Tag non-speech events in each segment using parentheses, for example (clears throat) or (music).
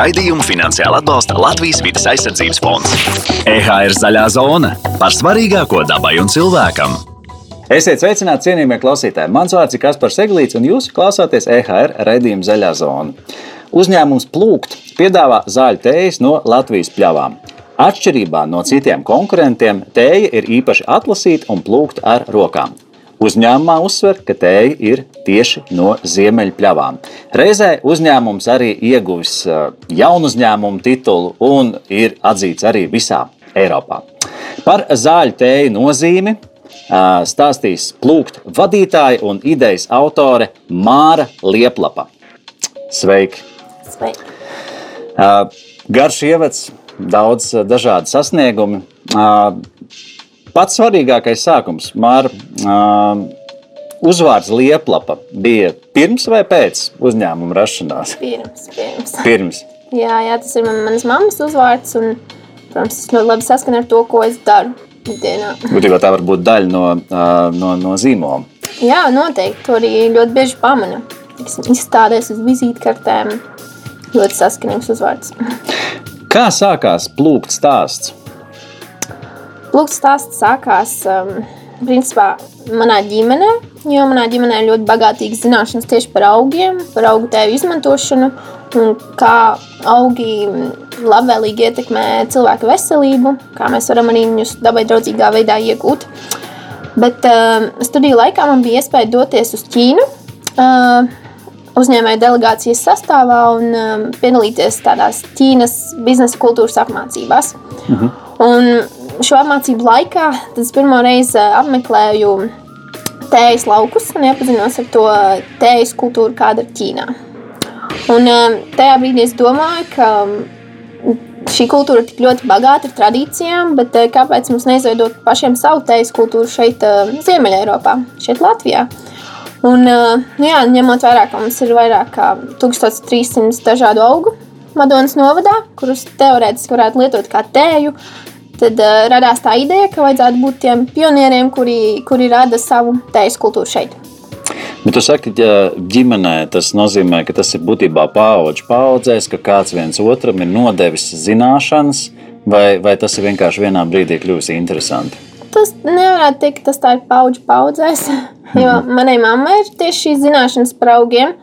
Raidījumu finansiāli atbalsta Latvijas vidas aizsardzības fonds. EHR zaļā zona par svarīgāko dabai un cilvēkam. Esiet sveicināti, cienījamie klausītāji! Mans vārds ir Kaspars Eglīts, un jūs klausāties EHR raidījuma Zaļā zona. Uzņēmums Plūkt piedāvā zāļu tējas no Latvijas pļavām. Atšķirībā no citiem konkurentiem, tēja ir īpaši atlasīta un plūkta ar rokām. Uzņēmumā uzsver, ka tēja ir tieši no ziemeļpļavām. Reizē uzņēmums arī ieguvis jaunu uzņēmumu titulu un ir atzīts arī visā Eiropā. Par zāļu tēju nozīmi stāstīs plūkt vadītāja un idejas autore Māra Lieplapa. Sveiki! Sveiki. Garš ievads, daudz dažādu sasniegumu. Pats svarīgākais sākums, Māra, uzvārds Lieplapa bija pirms vai pēc uzņēmuma rašanās? Pirms, pirms. Pirms. Jā, jā, tas ir man, manas mammas uzvārds. Un, protams, tas ļoti labi saskan ar to, ko es daru ikdienā. Būtībā tā var būt daļa no, no, no zīmola. Jā, noteikti. To arī ļoti bieži pamana. Izstādēs uz vizītkartēm. Ļoti saskanīgs uzvārds. Kā sākās plūkt stāsts? Plūkt stāsts sākās um, principā manā ģimenē, jo manā ģimenē ir ļoti bagātīgas zināšanas tieši par augiem, par augu tēvu izmantošanu un kā augi labvēlīgi ietekmē cilvēku veselību, kā mēs varam arī viņus dabai draudzīgā veidā iegūt. Bet uh, studiju laikā man bija iespēja doties uz Ķīnu. Uh, uzņēmēju delegācijas sastāvā un um, piedalīties tādās Ķīnas biznesa kultūras apmācībās. Mhm. Un šo apmācību laikā es pirmo reizi apmeklēju tējas laukus un iepazinos ar to tējas kultūru, kāda ir Ķīnā. Un um, tajā brīdī es domāju, ka um, šī kultūra ir tik ļoti bagāta ar tradīcijām, bet uh, kāpēc mums neizveidot pašiem savu tējas kultūru šeit, Ziemeļā Eiropā, šeit Latvijā? Un, uh, jā, ņemot vērā, ka mums ir vairāk kā 1300 dažādu augu Madonas novadā, kurus teorētiski varētu lietot kā tēju, tad uh, radās tā ideja, ka vajadzētu būt tiem pionieriem, kuri, kuri rada savu tējas kultūru šeit. Bet jūs sakat, ja ģimenē tas nozīmē, ka tas ir būtībā paudžu paudzēs, ka kāds viens otram ir nodevis zināšanas, vai, vai tas ir vienkārši vienā brīdī kļuvis interesanti? Tas nevarētu teikt, ka tas tā ir paudžu paudzēs. (laughs) Jo (laughs) manai mammai ir tieši šīs zināšanas par augiem.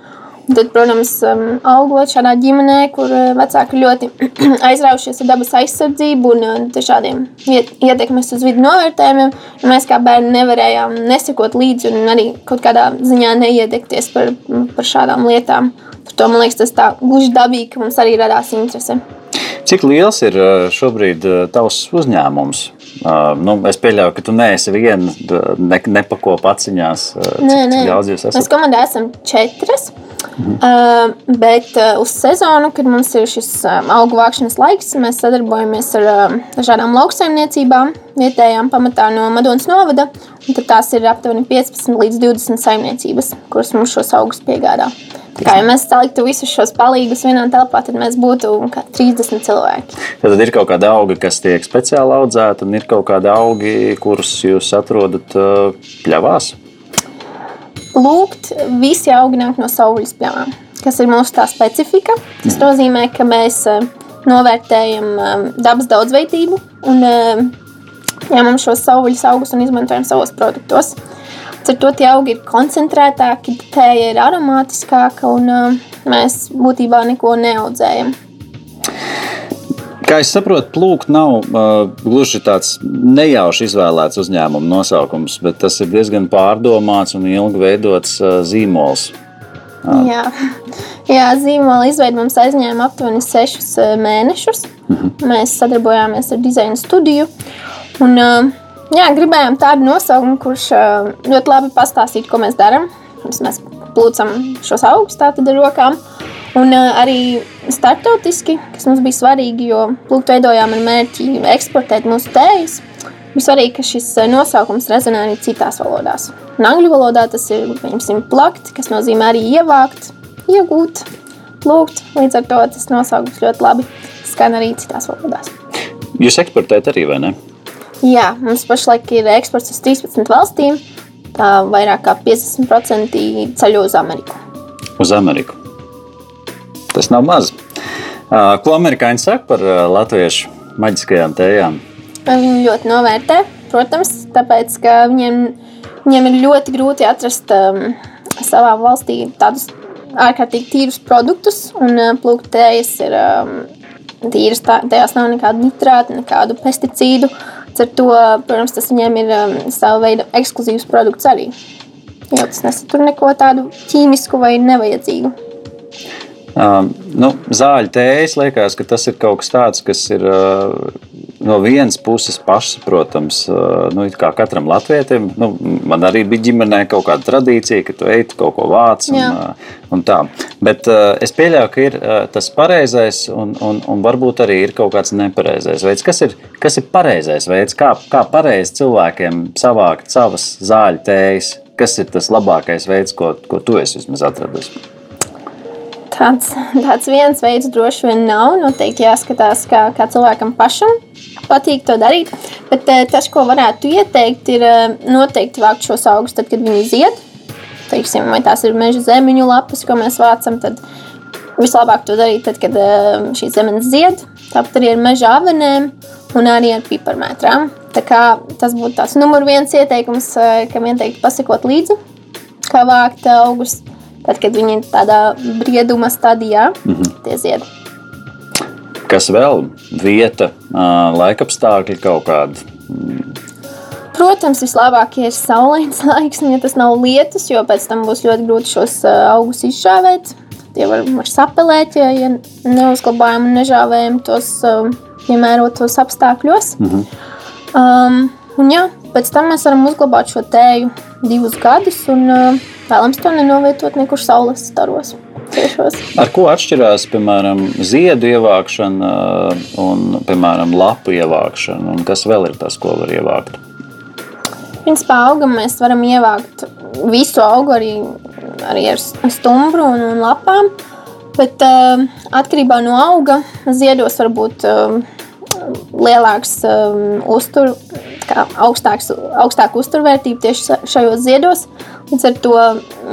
Tad, protams, um, augot šādā ģimenē, kur uh, vecāki ļoti (clears throat) aizraujušies ar dabas aizsardzību un uh, šādiem ietekmes uz vidu novērtējumiem, mēs kā bērni nevarējām nesekot līdzi un arī kaut kādā ziņā neiedegties par, par šādām lietām. Par to man liekas, tas tā gluži dabīgi, ka mums arī radās interese. Cik liels ir uh, šobrīd tavs uzņēmums? Uh, nu, es pieļauju, ka tu neesi viena, ne, nepako paciņās. Uh, nē, nē. Mēs komandā esam četras. Mhm. Uh, bet uh, uz sezonu, kad mums ir šis uh, augu vākšanas laiks, mēs sadarbojamies ar uh, dažādām lauksaimniecībām, vietējām pamatā no Madonas novada. Tās ir aptuveni 15 līdz 20 saimniecības, kuras mums šos augus piegādā. Kā ja mēs saliktu visus šos palīgus vienā telpā, tad mēs būtu 30 cilvēki. Tad ir kaut kāda auga, kas tiek speciāli audzēta, un ir kaut kādi augi, kurus jūs atrodat uh, pļavās. Lūgt, visi augi nāk no saules pļavām, kas ir mūsu tā specifika. Tas nozīmē, ka mēs uh, novērtējam um, dabas daudzveidību un uh, ņemam šos saules augus un izmantojam savos produktos. Ar to tie augi ir koncentrētāki, tēja ir aromātiskāka un mēs būtībā neko neaudzējam. Kā es saprotu, plūkt nav uh, gluži tāds nejauši izvēlēts uzņēmuma nosaukums, bet tas ir diezgan pārdomāts un ilgi veidots uh, zīmols. Uh. Jā. Jā, (laughs) zīmola izveide mums aizņēma aptuveni sešus uh, mēnešus. Uh mhm. -huh. Mēs sadarbojāmies ar dizaina studiju. Un, uh, Jā, gribējām tādu nosaukumu, kurš ļoti labi pastāstītu, ko mēs darām. Mēs plūcam šos augus tātad ar rokām. Un arī startautiski, kas mums bija svarīgi, jo plūkt veidojām ar mērķi eksportēt mūsu tējas. Bija svarīgi, ka šis nosaukums rezonē arī citās valodās. Un angļu valodā tas ir, piemēram, plakt, kas nozīmē arī ievākt, iegūt, plūkt. Līdz ar to tas nosaukums ļoti labi skan arī citās valodās. Jūs eksportējat arī, vai ne? Jā, mums pašlaik ir eksports uz 13 valstīm. Tā vairāk kā 50% ceļo uz Ameriku. Uz Ameriku. Tas nav maz. Ko amerikāņi saka par latviešu maģiskajām tējām? Viņi ļoti novērtē, protams, tāpēc, ka viņiem, viņiem ir ļoti grūti atrast um, savā valstī tādus ārkārtīgi tīrus produktus, un uh, plūktējas ir um, tīras, tā, tajās nav nekādu nitrātu, nekādu pesticīdu. Ar to, protams, tas viņiem ir um, sava veida ekskluzīvs produkts arī. Jo tas nesatur neko tādu ķīmisku vai nevajadzīgu. Um, nu, zāļu tējas liekas, ka tas ir kaut kas tāds, kas ir uh, no vienas puses pašsaprotams. Uh, nu, kā katram latvietim, nu, man arī bija ģimenē kaut kāda tradīcija, ka tu ej kaut ko vāc. Un, uh, un tā. Bet uh, es pieļauju, ka ir uh, tas pareizais, un, un, un varbūt arī ir kaut kāds nepareizais veids. Kas ir, kas ir pareizais veids, kā, kā pareizi cilvēkiem savākt savas zāļu tējas? Kas ir tas labākais veids, ko, ko tu esi atradis? Tāds, tāds viens veids droši vien nav. Noteikti jāskatās, kā, kā cilvēkam pašam patīk to darīt. Bet eh, tas, ko varētu ieteikt, ir eh, noteikti vākt šos augus tad, kad viņi zied. Teiksim, vai tās ir meža zemeņu lapas, ko mēs vācam, tad vislabāk to darīt tad, kad eh, šī zemenes zied. Tāpat arī ar meža avenēm un arī ar piparmētrām. Tas būtu tāds numur viens ieteikums, kam ieteikti pasakot līdzi, kā vākt augus. Tad, kad viņi ir tādā brieduma stadijā, mm -hmm. tie zied. Kas vēl? Vieta, laikapstākļi kaut kādi. Protams, vislabāk ir saulains (laughs) laiks, ja tas nav lietus, jo pēc tam būs ļoti grūti šos augus izšāvēt. Tie var, var sapelēt, ja, ja neuzglabājam un nežāvējam tos piemērotos apstākļos. Mm -hmm. um, un jā, pēc tam mēs varam uzglabāt šo tēju divus gadus. Un, uh, Vēlams to nenovietot nekur saules staros. Ciešos. Ar ko atšķirās piemēram ziedu ievākšana un piemēram lapu ievākšana? Un kas vēl ir tas, ko var ievākt? Principā augam mēs varam ievākt visu augu arī, arī ar stumbru un, un lapām. Bet uh, atkarībā no auga ziedos var būt uh, lielāks um, uztur, augstāks, augstāka uzturvērtība tieši šajos ziedos. Līdz ar to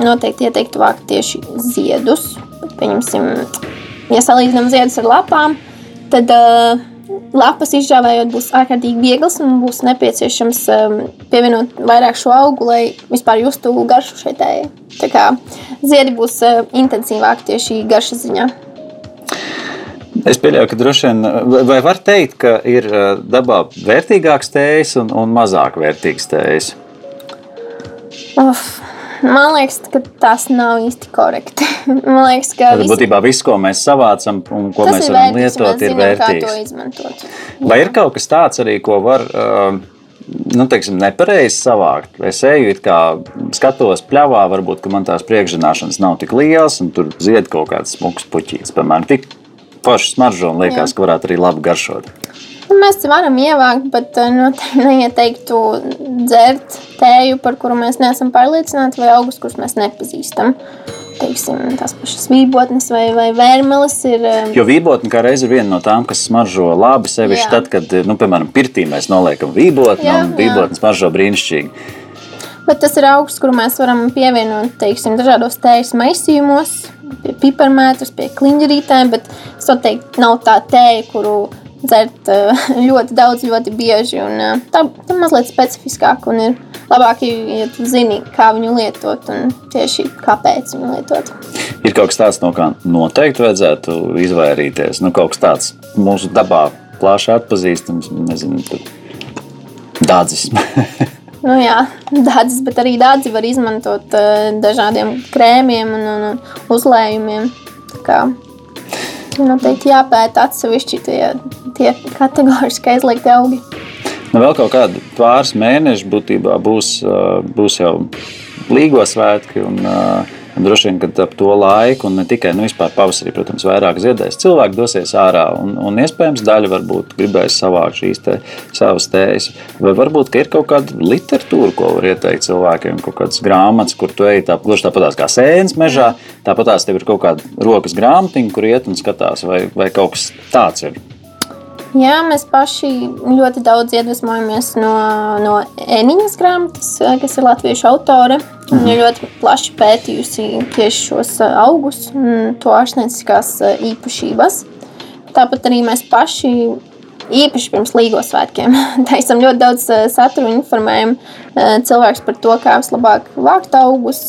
noteikti ieteiktu vākt tieši ziedus. Pieņemsim, ja salīdzinām ziedus ar lapām, tad uh, lapas izžāvējot būs ārkārtīgi viegls un būs nepieciešams um, pievienot vairāk šo augu, lai vispār justu garšu tējai. Tā kā ziedi būs uh, intensīvāki tieši garšas ziņā. Es pieļauju, ka droši vien, vai var teikt, ka ir dabā vērtīgāks tējas un, un mazāk vērtīgs tējas? Uf, man liekas, ka tas nav īsti korekti. (laughs) Man liekas, ka tas būtībā viss, ko mēs savācam un ko tas mēs varam vērtīgs, lietot, ir vērtīgs. Vai ir kaut kas tāds arī, ko var. Uh, nu, teiksim, nepareizi savākt. Es eju, kā skatos pļāvā, varbūt man tās priekšzināšanas nav tik lielas, un tur zied kaut kāds smags puķis. Piemēram, tik forši smaržo un liekas, Jā. ka varētu arī labi garšot. Nu, mēs varam ievākt, bet eh, noteikti nu, neieteiktu dzert tēju, par kuru mēs neesam pārliecināti, vai augus, kurus mēs nepazīstam. Teiksim, tās pašas vībotnes vai, vai vērmeles ir. Eh, jo vībotne kā reiz ir viena no tām, kas smaržo labi, sevišķi tad, kad, nu, piemēram, pirtī mēs noliekam vībotni, jā, un vībotnes smaržo brīnišķīgi. Bet tas ir augsts, kuru mēs varam pievienot teiksim, dažādos tējas maisījumos, pie piparmētras, pie kliņģerītēm, bet es to teiktu, nav tā tēja, kuru dzert eh, (laughs) ļoti daudz, ļoti bieži. Un, eh, tā ir mazliet specifiskāka un ir labāk, ja tu zini, kā viņu lietot un tieši kāpēc viņu lietot. Ir kaut kas tāds, no kā noteikti vajadzētu izvairīties. Nu, kaut kas tāds mūsu dabā plaši atpazīstams, nezinu, dādzis. (laughs) Nu, jā, dādzes, bet arī dādzi var izmantot uh, dažādiem krēmiem un, un, uzlējumiem. Tā kā noteikti jāpēta atsevišķi tie, tie kategoriski aizliegti augi. Nu, vēl kaut kādi pāris mēneši būtībā būs, uh, būs jau līgo svētki. Un, uh, droši vien, kad ap to laiku, un ne tikai nu, pavasarī, protams, vairāk ziedēs, cilvēki dosies ārā. Un, un iespējams, daļa varbūt gribēs savākt šīs te, savas tējas. Vai varbūt ir kaut kāda literatūra, ko var ieteikt cilvēkiem, kaut kādas grāmatas, kur tu ej tā, gluži tāpat kā sēnes mežā, tāpat tās tev ir kaut kāda rokas grāmatiņa, kur iet un skatās, vai, vai kaut kas tāds ir. Jā, mēs paši ļoti daudz iedvesmojamies no, no Eniņas grāmatas, kas ir latviešu autore. Viņa mhm. ir ļoti plaši pētījusi tieši šos augus un to ārstnieciskās īpašības. Tāpat arī mēs paši, īpaši pirms Līgo svētkiem, (laughs) taisam ļoti daudz satura un informējam cilvēkus par to, kā vislabāk vākt augus,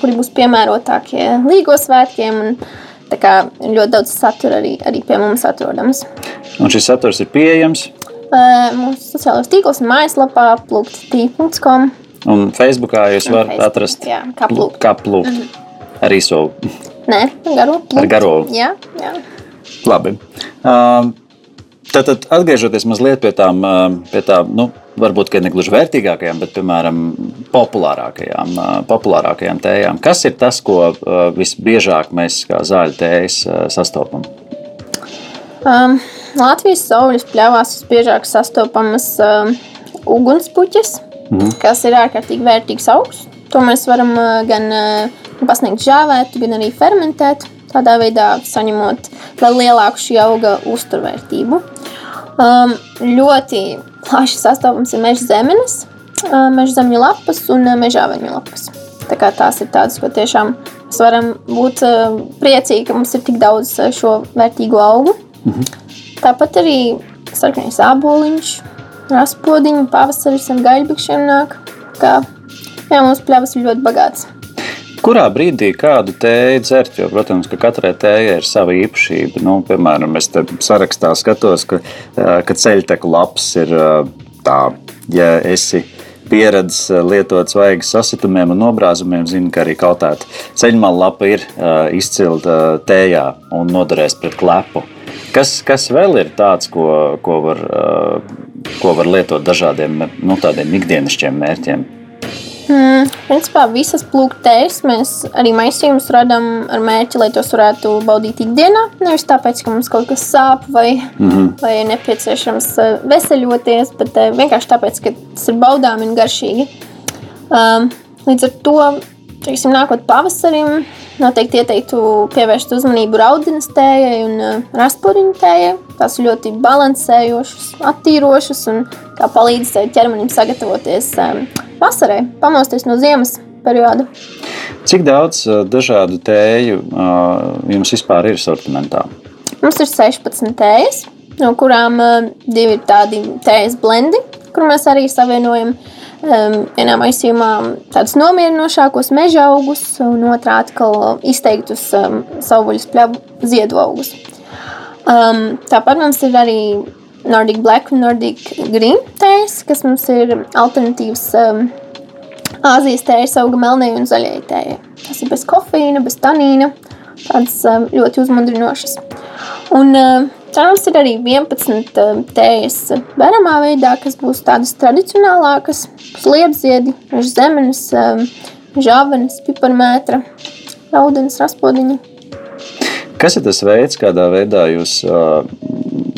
kuri būs piemērotākie Līgo svētkiem. Un, Tā kā ļoti daudz satura arī, arī pie mums atrodams. Un šis saturs ir pieejams Uh, mūsu sociālajos tīklos un mājaslapā plūkt.com. un Facebookā jūs Un varat Facebook, atrast jā, kā plūkt. Kā plūkt. Ar īso. Nē, garo. plūkt. Ar garo. Jā, jā. Labi. Um, Tātad, atgriežoties mazliet pie tām, pie tām nu, varbūt ne gluži vērtīgākajām, bet, piemēram, populārākajām, populārākajām tējām. Kas ir tas, ko visbiežāk mēs kā zāļu tējas sastopam? Um, Latvijas saules pļavās visbiežāk sastopamas um, ugunspuķes, Mhm. kas ir ārkārtīgi vērtīgs augs. To mēs varam gan pasniegt žāvēt, gan arī fermentēt. Tādā veidā saņemot lielāku šī auga uzturvērtību. Um, ļoti plaši sastopams ir meža zemenes, uh, meža zemju lapas un uh, meža aveņu lapas. Tā kā tās ir tādas, ko tiešām mēs varam būt uh, priecīgi, ka mums ir tik daudz uh, šo vērtīgo augu. Tāpat arī sarkanais āboliņš, raspodiņš, pavasaris ar gaļbikšiem nāk. Kā, jā, mums pļavas ir ļoti bagāts. Kurā brīdī kādu tēju dzert? Jo, protams, ka katrai tējai ir sava īpašība. Nu, piemēram, es te sarakstā skatos, ka, ka ceļteku lapas ir tā, ja esi pieredzējis lietot svaigas sasitumiem un nobrāzumiem, zini, ka arī kautēta ceļmala lapa ir uh, izcilta tējā un noderēs pret klepu. Kas, kas vēl ir tāds, ko, ko, var, uh, ko var lietot dažādiem nu, ikdienišķiem mērķiem? Mm, principā visas plūktēs mēs arī maisījumus radām ar mērķi, lai tos varētu baudīt ikdienā. Nevis tāpēc, ka mums kaut kas sāp vai, mm -hmm. vai ir nepieciešams eh, veseļoties, bet eh, vienkārši tāpēc, ka tas ir baudāmi un garšīgi. Um, līdz ar to, teiksim, nākot pavasarim, noteikti ieteiktu pievērst uzmanību raudzenes tējai un uh, raspuriņu tējai. Tās ļoti balansējošas, attīrošas un kā palīdz eh, ķermenim sagatavoties um, vasarai, pamosties no ziemas perioda. Cik daudz ā, dažādu tēju jums vispār ir sortimentā? Mums ir 16 tējas, no kurām uh, divi ir tādi tējas blendi, kur mēs arī savienojam um, vienā maisījumā tādus nomierinošākos meža augus, un otrā atkal izteiktus savvaļas pļavu ziedu augus. Tāpat mums ir arī Nordic Black un Nordic Green tējas, kas mums ir alternatīvas Āzijas tējas auga melnai un zaļai tējai. Tas ir bez kofeīna, bez tanīna, tādas ļoti uzmundrinošas. Un uh, tā mums ir arī 11 um, tējas veramā veidā, kas būs tādas tradicionālākas, sliepziedi, zemenes, um, žāvenes, piparmētra, audens, raspodiņa. Kas ir tas veids, kādā veidā jūs uh,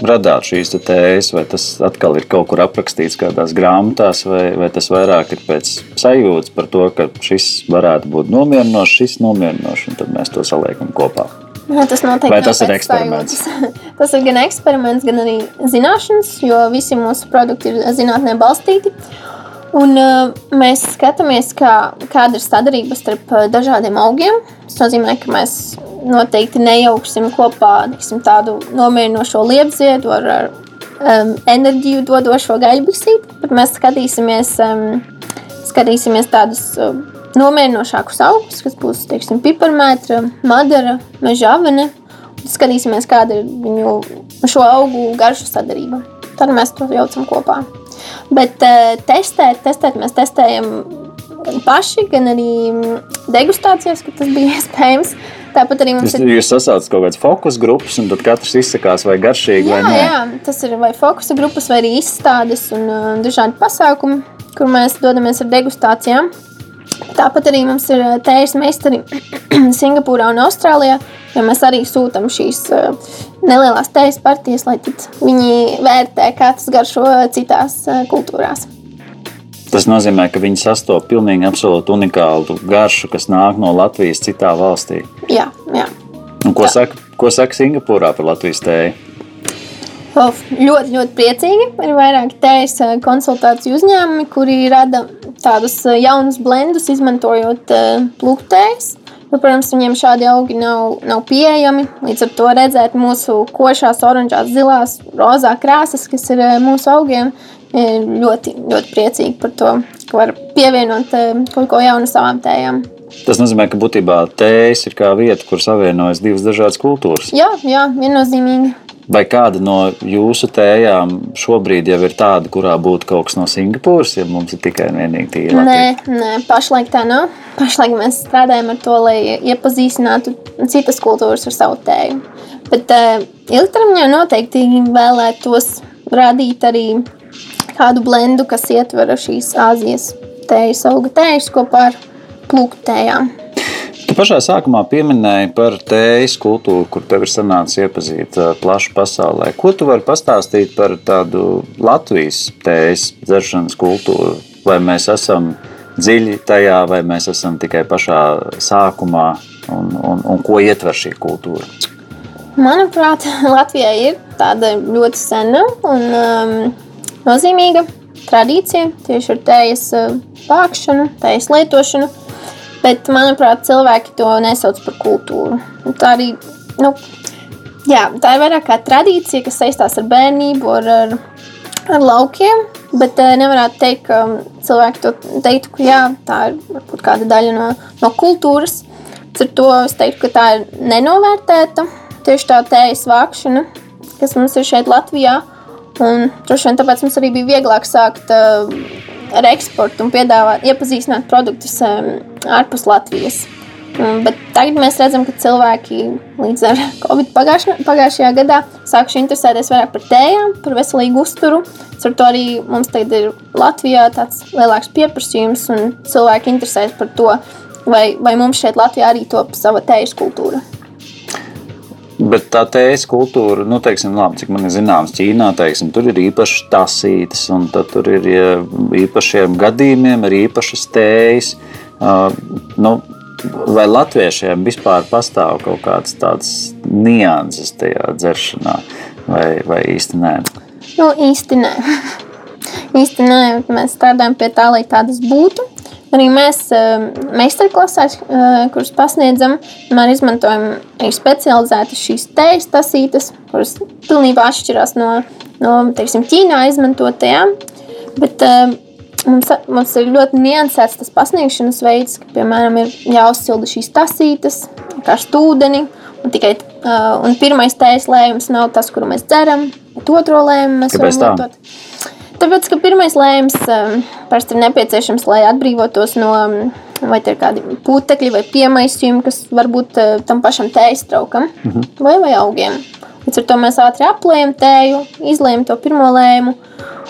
radāt šīs te tējas? Vai tas atkal ir kaut kur aprakstīts kādās grāmatās, vai, vai tas vairāk ir pēc sajūtas par to, ka šis varētu būt nomierinošs, šis nomierinošs, un tad mēs to saliekam kopā? Jā, tas noteikti Vai tas ir eksperiments? (laughs) tas ir gan eksperiments, gan arī zināšanas, jo visi mūsu produkti ir zinātnē balstīti. Un, uh, mēs skatāmies, kā, kāda ir sadarbība starp uh, dažādiem augiem. Tas nozīmē, ka mēs noteikti nejauksim kopā tiksim, tādu nomierinošo liepziedu ar, ar um, enerģiju dodošo gaļbisīti, bet mēs skatīsimies, um, skatīsimies tādus um, nomierinošākus augus, kas būs teiksim, piparmētra, madara, meža avene. Skatīsimies, kāda ir viņu šo augu garšu sadarbība. Tad mēs to jaucam kopā. Bet uh, testēt, testēt, mēs testējam gan paši, gan arī mm, degustācijās, kad tas bija (laughs) iespējams. Tāpat arī mums Jūs, ir jūs sasaucat kaut kādas fokus grupas, un tad katrs izsakās, vai garšīgi vai Jā, nē. jā, tas ir vai fokusa grupas, vai arī izstādes un uh, dažādi pasākumi, kur mēs dodamies ar degustācijām. Tāpat arī mums ir uh, tējas meistari (clears throat) Singapūrā un Austrālijā, jo mēs arī sūtām šīs uh, nelielās tējas partijas, lai viņi vērtē, kā tas garšo citās uh, kultūrās. Tas nozīmē, ka viņi sastopas pilnīgi absolūti unikālu garšu, kas nāk no Latvijas citā valstī. Jā, jā. Un ko, Tā. saka, ko saka Singapūrā par Latvijas tēju? Ļoti, ļoti priecīgi. Ir vairāki tējas eh, konsultāciju uzņēmumi, kuri rada tādus eh, jaunus blendus, izmantojot eh, plūktējas. Bet, protams, viņiem šādi augi nav, nav pieejami. Līdz ar to redzēt mūsu košās, oranžās, zilās, rozā krāsas, kas ir eh, mūsu augiem, ir ļoti, ļoti priecīgi par to, ka var pievienot eh, kaut ko jaunu savām tējām. Tas nozīmē, ka būtībā tējas ir kā vieta, kur savienojas divas dažādas kultūras. Jā, jā viennozīmīgi. Vai kāda no jūsu tējām šobrīd jau ir tāda, kurā būtu kaut kas no Singapūras, ja mums ir tikai un vienīgi tīra? Nē, nē, pašlaik tā nav. Pašlaik mēs strādājam ar to, lai iepazīstinātu citas kultūras ar savu tēju. Bet uh, ilgtermiņā noteikti vēlētos radīt arī kādu blendu, kas ietver šīs Āzijas tējas, auga tējas kopā ar plūku tējām. Tu pašā sākumā pieminēji par tējas kultūru, kur tev ir sanācis iepazīt plašu pasaulē. Ko tu vari pastāstīt par tādu Latvijas tējas dzeršanas kultūru? Vai mēs esam dziļi tajā, vai mēs esam tikai pašā sākumā, un, un, un ko ietver šī kultūra? Manuprāt, (laughs) Latvijā ir tāda ļoti sena un um, nozīmīga tradīcija tieši ar tējas vākšanu, tējas lietošanu. Bet, manuprāt, cilvēki to nesauc par kultūru. Tā arī nu, jā, tā ir vairāk kā tradīcija, kas saistās ar bērnību, ar, ar, ar laukiem. Bet nevarētu teikt, ka cilvēki to teiktu, ka jā, tā ir kāda daļa no, no kultūras. Ar to es teiktu, ka tā ir nenovērtēta tieši tā tējas vākšana, kas mums ir šeit Latvijā. Un, droši vien tāpēc mums arī bija vieglāk sākt uh, ar eksportu un piedāvāt, iepazīstināt produktus um, ārpus Latvijas. Um, bet tagad mēs redzam, ka cilvēki līdz ar Covid pagājušā, pagājušajā gadā sākuši interesēties vairāk par tējām, par veselīgu uzturu. Ar to arī mums tagad ir Latvijā tāds lielāks pieprasījums un cilvēki interesējas par to, vai, vai mums šeit Latvijā arī top sava tējas kultūra. Bet tā tējas kultūra, nu, teiksim, labi, cik man ir zināms, Ķīnā teiksim, tur ir īpašas tasītes, un tur ir īpašiem gadījumiem, ir īpašas tējas. Uh, nu, vai latviešiem vispār pastāv kaut kādas tādas nianses tajā dzeršanā, vai, vai īsti nē? Nu, īsti nē. (laughs) īsti nē, mēs strādājam pie tā, lai tādas būtu. Arī mēs eh, meistarklasēs, eh, kuras pasniedzam, mēs izmantojam arī specializētas šīs tējas tasītes, kuras pilnībā atšķirās no, no teiksim, Ķīnā izmantotajām. Bet, uh, mums, mums ir ļoti niansēts tas pasniegšanas veids, ka, piemēram, ir jāuzsilda šīs tasītes, kā stūdeni. Un, tikai, uh, un pirmais tējas lējums nav tas, kuru mēs dzeram, bet otro lējumu mēs Kāpēc varam lietot. Tāpēc, ka pirmais lēmums um, parasti ir nepieciešams, lai atbrīvotos no um, vai ir kādi putekļi vai piemaisījumi, kas varbūt uh, tam pašam tējas traukam mm -hmm. vai, vai augiem. Līdz ar to mēs ātri aplējam tēju, izlējam to pirmo lēmu,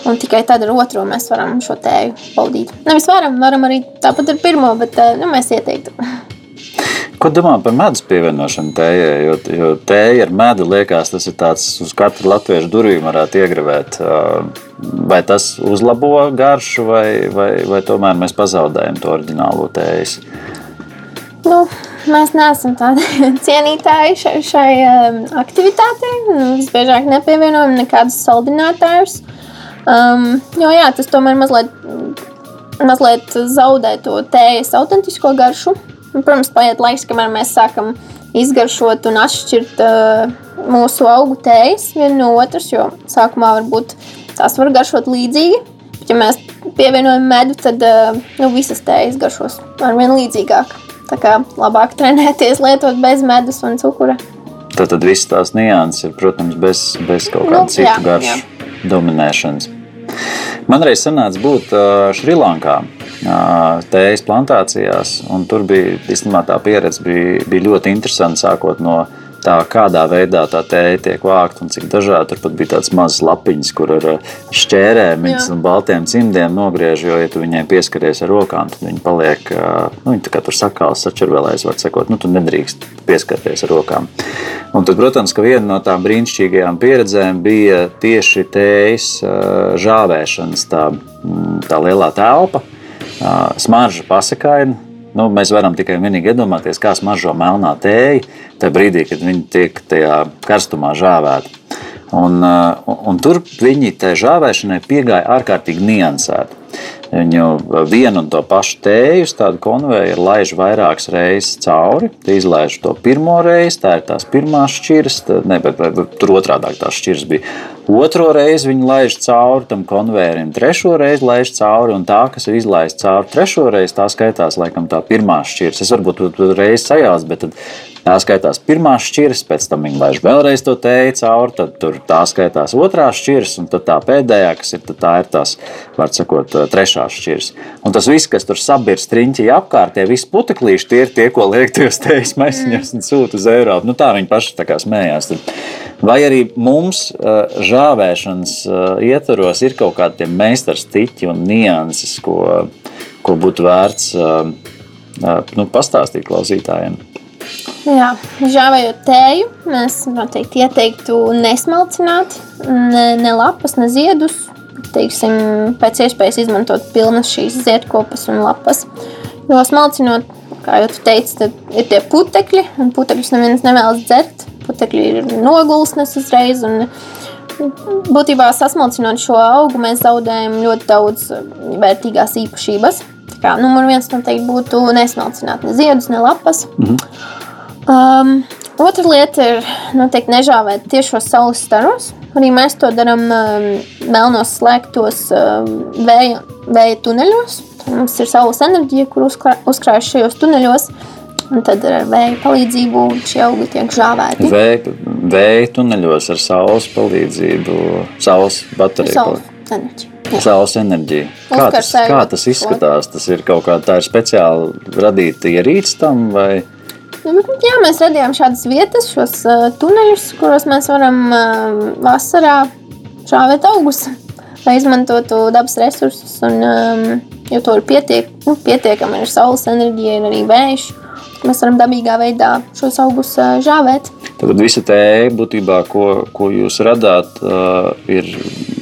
un tikai tad ar otro mēs varam šo tēju baudīt. Nevis varam, varam arī tāpat ar pirmo, bet uh, nu, mēs ieteiktu. Ko domā par medus pievienošanu tējai? Jo, jo tēja ar medu liekas, tas ir tāds uz katru latviešu durvīm varētu iegravēt. Vai tas uzlabo garšu, vai, vai, vai tomēr mēs pazaudējam to oriģinālo tējas? Nu, mēs neesam tādi (laughs) cienītāji šai, šai um, aktivitātei. Nu, visbiežāk nepievienojam nekādus saldinātājus. Um, jo jā, tas tomēr mazliet, mazliet zaudē to tējas autentisko garšu. Un, protams, paiet laiks, kamēr mēs sākam izgaršot un atšķirt uh, mūsu augu tējas viena no otras, jo sākumā varbūt tās var garšot līdzīgi. Bet, ja mēs pievienojam medu, tad uh, nu, visas tējas garšos ar vien līdzīgāk. Tā kā labāk trenēties, lietot bez medus un cukura. Tad, tad viss tās nianses ir, protams, bez, bez kaut kāda nu, citu jā, garšu jā. dominēšanas. Man reiz sanāca būt uh, Šrilankā tējas plantācijās. Tur bija īstenībā tā pieredze bija, bija ļoti interesanta. Sākot no tā, kādā veidā tā tēja tiek vākta un cik dažādi. Tur pat bija tāds mazs lapiņas, kur ar šķērēm un baltiem cimdiem nogriež. Jo, ja tu viņai pieskaries ar rokām, tad viņi paliek, nu, viņi tur sakāls, sačurvēlēs, var sakot, nu, tu nedrīkst pieskarties ar rokām. Un tad, protams, ka viena no tām brīnišķīgajām pieredzēm bija tieši tējas žāvēšanas tā, tā lielā telpa smarža pasakaina. Nu, mēs varam tikai un vienīgi iedomāties, kā smaržo melnā tēja tajā brīdī, kad viņi tiek tajā karstumā žāvēti. Un, un, tur viņi tai žāvēšanai piegāja ārkārtīgi niansēti. Viņu vienu un to pašu tēju uz tādu konvejeru laiž vairākas reizes cauri. Tad izlaiž to pirmo reizi, tā ir tās pirmās šķiras, ne, bet, bet, bet tur otrādi tās šķiras bija. Otro reizi viņi laiž cauri tam konvejerim, trešo reizi laiž cauri, un tā, kas ir izlaista cauri trešo reizi, tā skaitās laikam tā pirmā šķiras. Es varbūt tur reizi sajās, bet tad Tā skaitās pirmā šķiras, pēc tam viņa laiž vēlreiz to tēju cauri, tad tur tā skaitās otrā šķiras, un tā pēdējā, kas ir, tā ir tās, var sakot, trešā šķiras. Un tas viss, kas tur sabirst riņķī apkārt, tie visi puteklīši, tie ir tie, ko liek tajos tējas maisiņos un sūta uz Eiropu. Nu, tā viņi paši tā kā smējās. Vai arī mums žāvēšanas ietvaros ir kaut kādi meistars tiķi un nianses, ko, ko būtu vērts nu, pastāstīt klausītājiem? Jā, žāvējot tēju, mēs noteikti ieteiktu nesmalcināt ne, ne lapas, ne ziedus. Teiksim, pēc iespējas izmantot pilnas šīs ziedkopas un lapas. Jo smalcinot, kā jau teicu, ir tie putekļi, un putekļus neviens nevēlas dzert. Putekļi ir nogulsnes uzreiz, un būtībā sasmalcinot šo augu, mēs zaudējam ļoti daudz vērtīgās īpašības. Tā kā numur viens noteikti būtu nesmalcināt ne ziedus, ne lapas. Mm -hmm. Um, otra lieta ir noteikti nežāvēt tiešos saules staros. Arī mēs to darām um, melnos slēgtos um, vēja, vēja tuneļos. Mums ir saules enerģija, kur uzkrājas šajos tuneļos. Un tad ar vēja palīdzību šie augi tiek žāvēti. Vēja, vēja tuneļos ar saules palīdzību, saules bateriju. Saules enerģiju. Jā. Saules enerģija. Kā tas, kā tas izskatās? Tas ir kaut kā tā ir speciāli radīta ierīce tam vai? Nu, jā, mēs radījām šādas vietas, šos uh, tuneļus, kuros mēs varam uh, vasarā šāvēt augus, (laughs) lai izmantotu dabas resursus. Un, um, jo to ir pietiek, nu, pietiekami, ir saules enerģija, ir arī vējš. Mēs varam dabīgā veidā šos augus žāvēt. Tad visa tēja būtībā, ko, ko jūs radāt, ir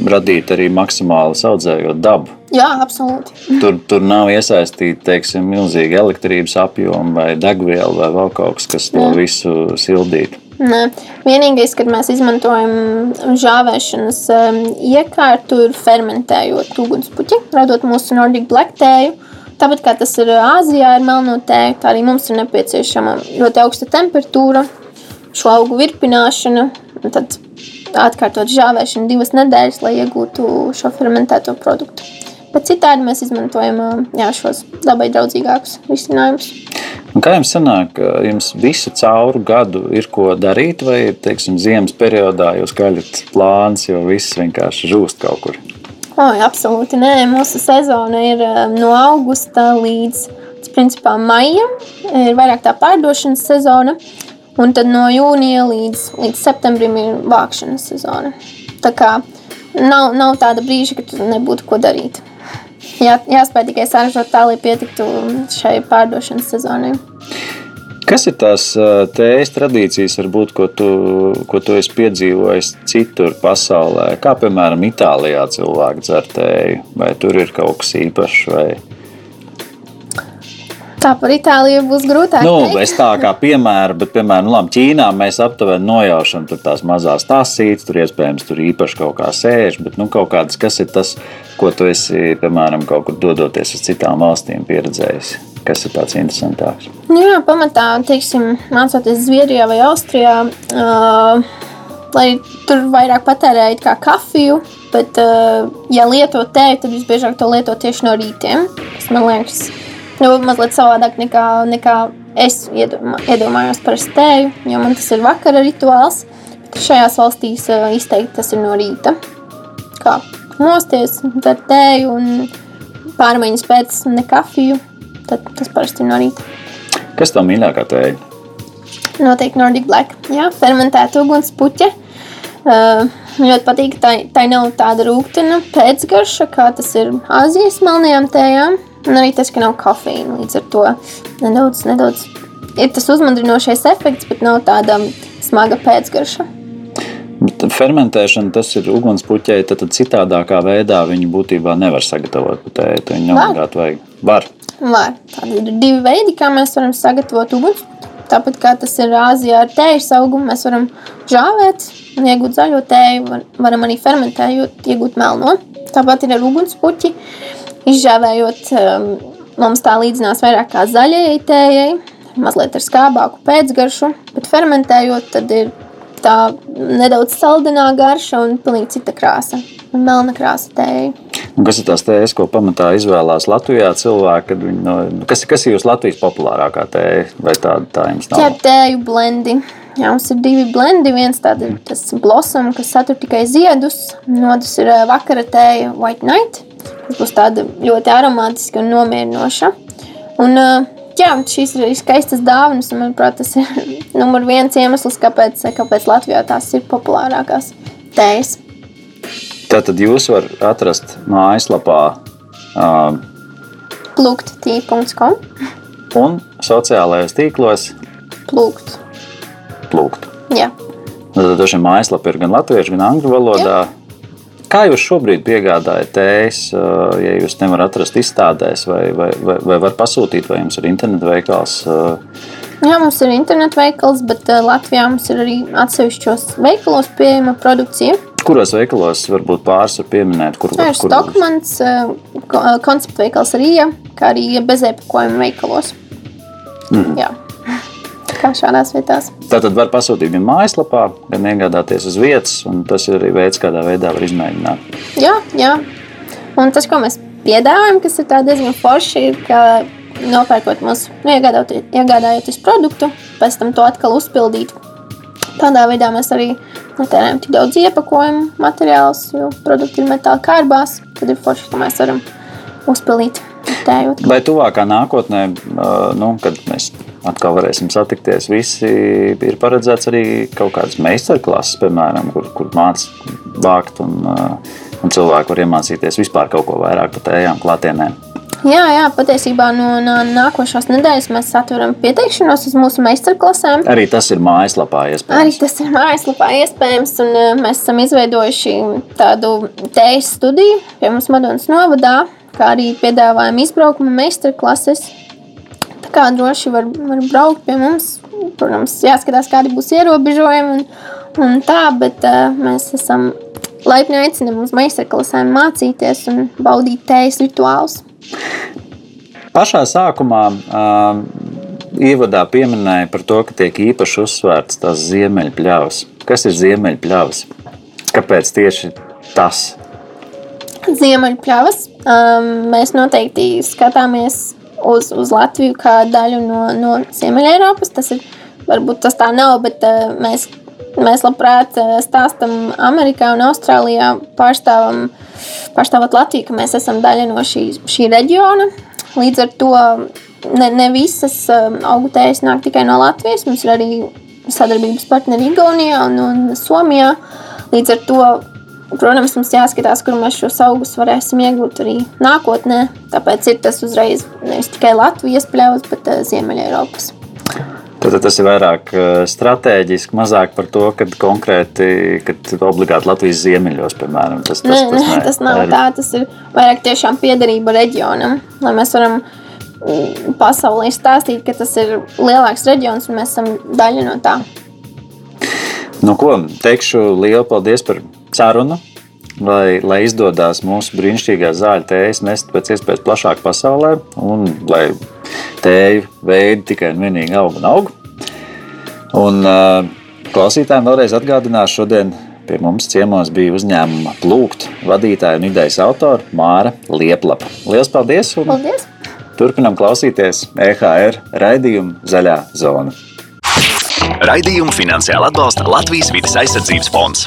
radīta arī maksimāli audzējot dabu. Jā, absolūti. Tur, tur nav iesaistīta teiksim, milzīga elektrības apjoma vai degviela vai vēl kaut kas, kas to Jā. visu sildītu. Nē. Vienīgais, kad mēs izmantojam žāvēšanas um, iekārtu, ir fermentējot ugunspuķi, radot mūsu Nordic Black tēju. Tāpat kā tas ir Āzijā, ir melno tēja, tā arī mums ir nepieciešama ļoti augsta temperatūra, šo augu virpināšana, tad atkārtot žāvēšanu divas nedēļas, lai iegūtu šo fermentēto produktu. Bet citādi mēs izmantojam jā, šos dabai draudzīgākus risinājumus. Un kā jums sanāk, jums visu cauru gadu ir ko darīt, vai teiksim, ziemas periodā jūs gaļat plāns, jo viss vienkārši žūst kaut kur? O, absolūti nē, mūsu sezona ir no augusta līdz principā maijam. Ir vairāk tā pārdošanas sezona, un tad no jūnija līdz, līdz septembrim ir vākšanas sezona. Tā kā nav, nav tāda brīža, ka tur nebūtu ko darīt. Jā, jāspēj tikai saražot tā, lai pietiktu šai pārdošanas sezonai. Kas ir tās tējas tradīcijas, varbūt, ko, tu, ko tu esi piedzīvojis citur pasaulē? Kā piemēram Itālijā cilvēki dzer tēju, vai tur ir kaut kas īpašs? Vai... Tā par Itāliju būs grūtāk. Nu, es tā kā piemēru, bet, piemēram, nu, labi, Ķīnā mēs aptuveni nojaušam tās mazās tasītes, tur iespējams tur īpaši kaut kā sēž, bet nu, kaut kādas, kas ir tas, ko tu esi, piemēram, kaut kur dodoties uz citām valstīm pieredzējis? Kas ir tāds interesantāks? Jā, pamatā, teiksim, mācoties Zviedrijā vai Austrijā, uh, lai tur vairāk patērētu kā kafiju, bet, uh, ja lieto tēju, tad visbiežāk to lieto tieši no rītiem. Tas man liekas, nu, mazliet savādāk nekā, nekā es iedomā, iedomājos par stēju, jo man tas ir vakara rituāls. Šajās valstīs uh, izteikti tas ir no rīta. Kā mosties, tad tēju un pārmaiņas pēc ne kafiju, tad tas parasti ir no rīta. Kas tev mīļākā tēja? Noteikti Nordic Black. Jā, fermentēta ugunspuķa. Uh, ļoti patīk, tā, tā nav tāda rūktina pēcgarša, kā tas ir Āzijas melnajām tējām. Un arī tas, ka nav kafīna. Līdz ar to nedaudz, nedaudz ir tas uzmundrinošais efekts, bet nav tāda smaga pēcgarša. Bet fermentēšana tas ir ugunspuķei, tad, tad citādākā veidā viņu būtībā nevar sagatavot putēju. Viņu obligāti vajag. Var. Var. Tādi ir divi veidi, kā mēs varam sagatavot ugunspuķi. Tāpat kā tas ir Āzijā ar tējas augumu, mēs varam žāvēt un iegūt zaļo tēju, var, varam arī fermentējot, iegūt melno. Tāpat ir ar ugunspuķi. izžāvējot, um, mums tā līdzinās vairāk kā zaļajai tējai, mazliet ar skābāku pēcgaršu, bet fermentējot, tad ir tā nedaudz saldināka garša un pilnīgi cita krāsa. Melna krāsa tēja. Un kas ir tās tējas, ko pamatā izvēlās Latvijā cilvēki? Viņi, no, kas, kas ir jūsu Latvijas populārākā tēja? Vai tāda tā jums nav? Ķer tēju blendi. Jā, mums ir divi blendi. Viens tāds - tas blossom, kas satur tikai ziedus. Un otrs ir vakara tēja White Night, kas būs tāda ļoti aromātiska un nomierinoša. Un, jā, šīs ir skaistas dāvanas, un manuprāt, tas ir (laughs) numur viens iemesls, kāpēc, kāpēc Latvijā tās ir populārākās tējas. Tātad jūs varat atrast mājaslapā uh, Plūkt.com un sociālajos tīklos Plūkt. plūkt. Jā. Tad dažiem mājaslapā ir gan latviešu, gan angļu valodā. Kā jūs šobrīd piegādājat tējas, ja jūs nevarat atrast izstādēs, vai, vai, vai, vai var pasūtīt, vai jums ir internetu veikals? Jā, mums ir internetu veikals, bet Latvijā mums ir arī atsevišķos veikalos pieejama produkcija. Kuros veikalos varbūt pāris var pieminēt? Kur, Tā ir Stokmans, uh, ko- uh, konceptu veikals Rīga, kā arī bezēpakojuma veikalos. Mhm. Jā. Kā šādās vietās. Tātad var pasūtīt gan mājaslapā, gan iegādāties uz vietas, un tas ir arī veids, kādā veidā var izmēģināt. Jā, jā. Un tas, ko mēs piedāvājam, kas ir tā diezgan forši, ir, ka nopērkot mūsu, nu, iegādājot- iegādājoties produktu, pēc tam to atkal uzpildīt. Tādā veidā mēs arī netērējam tik daudz iepakojumu materiālus, jo produkti ir metāla kārbās. Tad ir forši, ka mēs varam uzpildīt tējot. Vai tuvākā nākotnē, nu, kad mēs atkal varēsim satikties, visi ir paredzēts arī kaut kādas meistarklases, piemēram, kur, kur mācīt vākt un, un cilvēki var iemācīties vispār kaut ko vairāk par tējām klātienēm. Jā, jā, patiesībā no, no nākošās nedēļas mēs atveram pieteikšanos uz mūsu meistarklasēm. Arī tas ir mājaslapā Arī iespējams. tas ir mājaslapā iespējams, un uh, mēs esam izveidojuši tādu tējas studiju pie mums Madonas novadā, kā arī piedāvājam izbraukuma meistarklases. Tā kā droši var, var braukt pie mums. Protams, jāskatās, kādi būs ierobežojumi un, un tā, bet uh, mēs esam laipni aicinām uz meistarklasēm mācīties un baudīt tējas rituālus. Pašā sākumā um, ievadā pieminēja par to, ka tiek īpaši uzsvērts tās ziemeļpļavas. Kas ir ziemeļpļavas? Kāpēc tieši tas? Ziemeļpļavas. Um, mēs noteikti skatāmies uz, uz Latviju kā daļu no, no Ziemeļ-Eiropas. Tas ir varbūt tas tā nav, bet uh, mēs, mēs labprāt uh, stāstam Amerikā un Austrālijā pārstāvam, pārstāvot Latviju, ka mēs esam daļa no šī, šī reģiona. Līdz ar to ne, ne visas um, augutējas nāk tikai no Latvijas. Mums ir arī sadarbības partneri Igaunijā un, un Somijā. Līdz ar to Protams, mums jāskatās, kur mēs šos augus varēsim iegūt arī nākotnē. Tāpēc ir tas uzreiz nevis tikai Latvijas pļaus, bet uh, Ziemeļ-Eiropas. Tad tas ir vairāk eh, strateģiski, mazāk par to, ka konkrēti, kad obligāti Latvijas ziemeļos, piemēram, tas, tas, Nē, nē, tas nav tā. Tas ir vairāk tiešām piederība reģionam, lai mēs varam mm, pasaulē stāstīt, ka tas ir lielāks reģions un mēs esam daļa no tā. Nu, ko, teikšu lielu paldies par sarunu. Lai, lai izdodas mūsu brīnišķīgā zāļu tējas nest pēc iespējas plašāk pasaulē, un lai tēju veidi tikai un vienīgi aug un aug. Un, klausītājiem vēlreiz atgādināšu, šodien pie mums ciemos bija uzņēmuma plūkt vadītāja un idejas autora Māra Lieplapa. Lielas paldies! Un Paldies! turpinam klausīties EHR raidījumu Zaļā zona. Raidījumu finansiāli atbalsta Latvijas vidas aizsardzības fonds.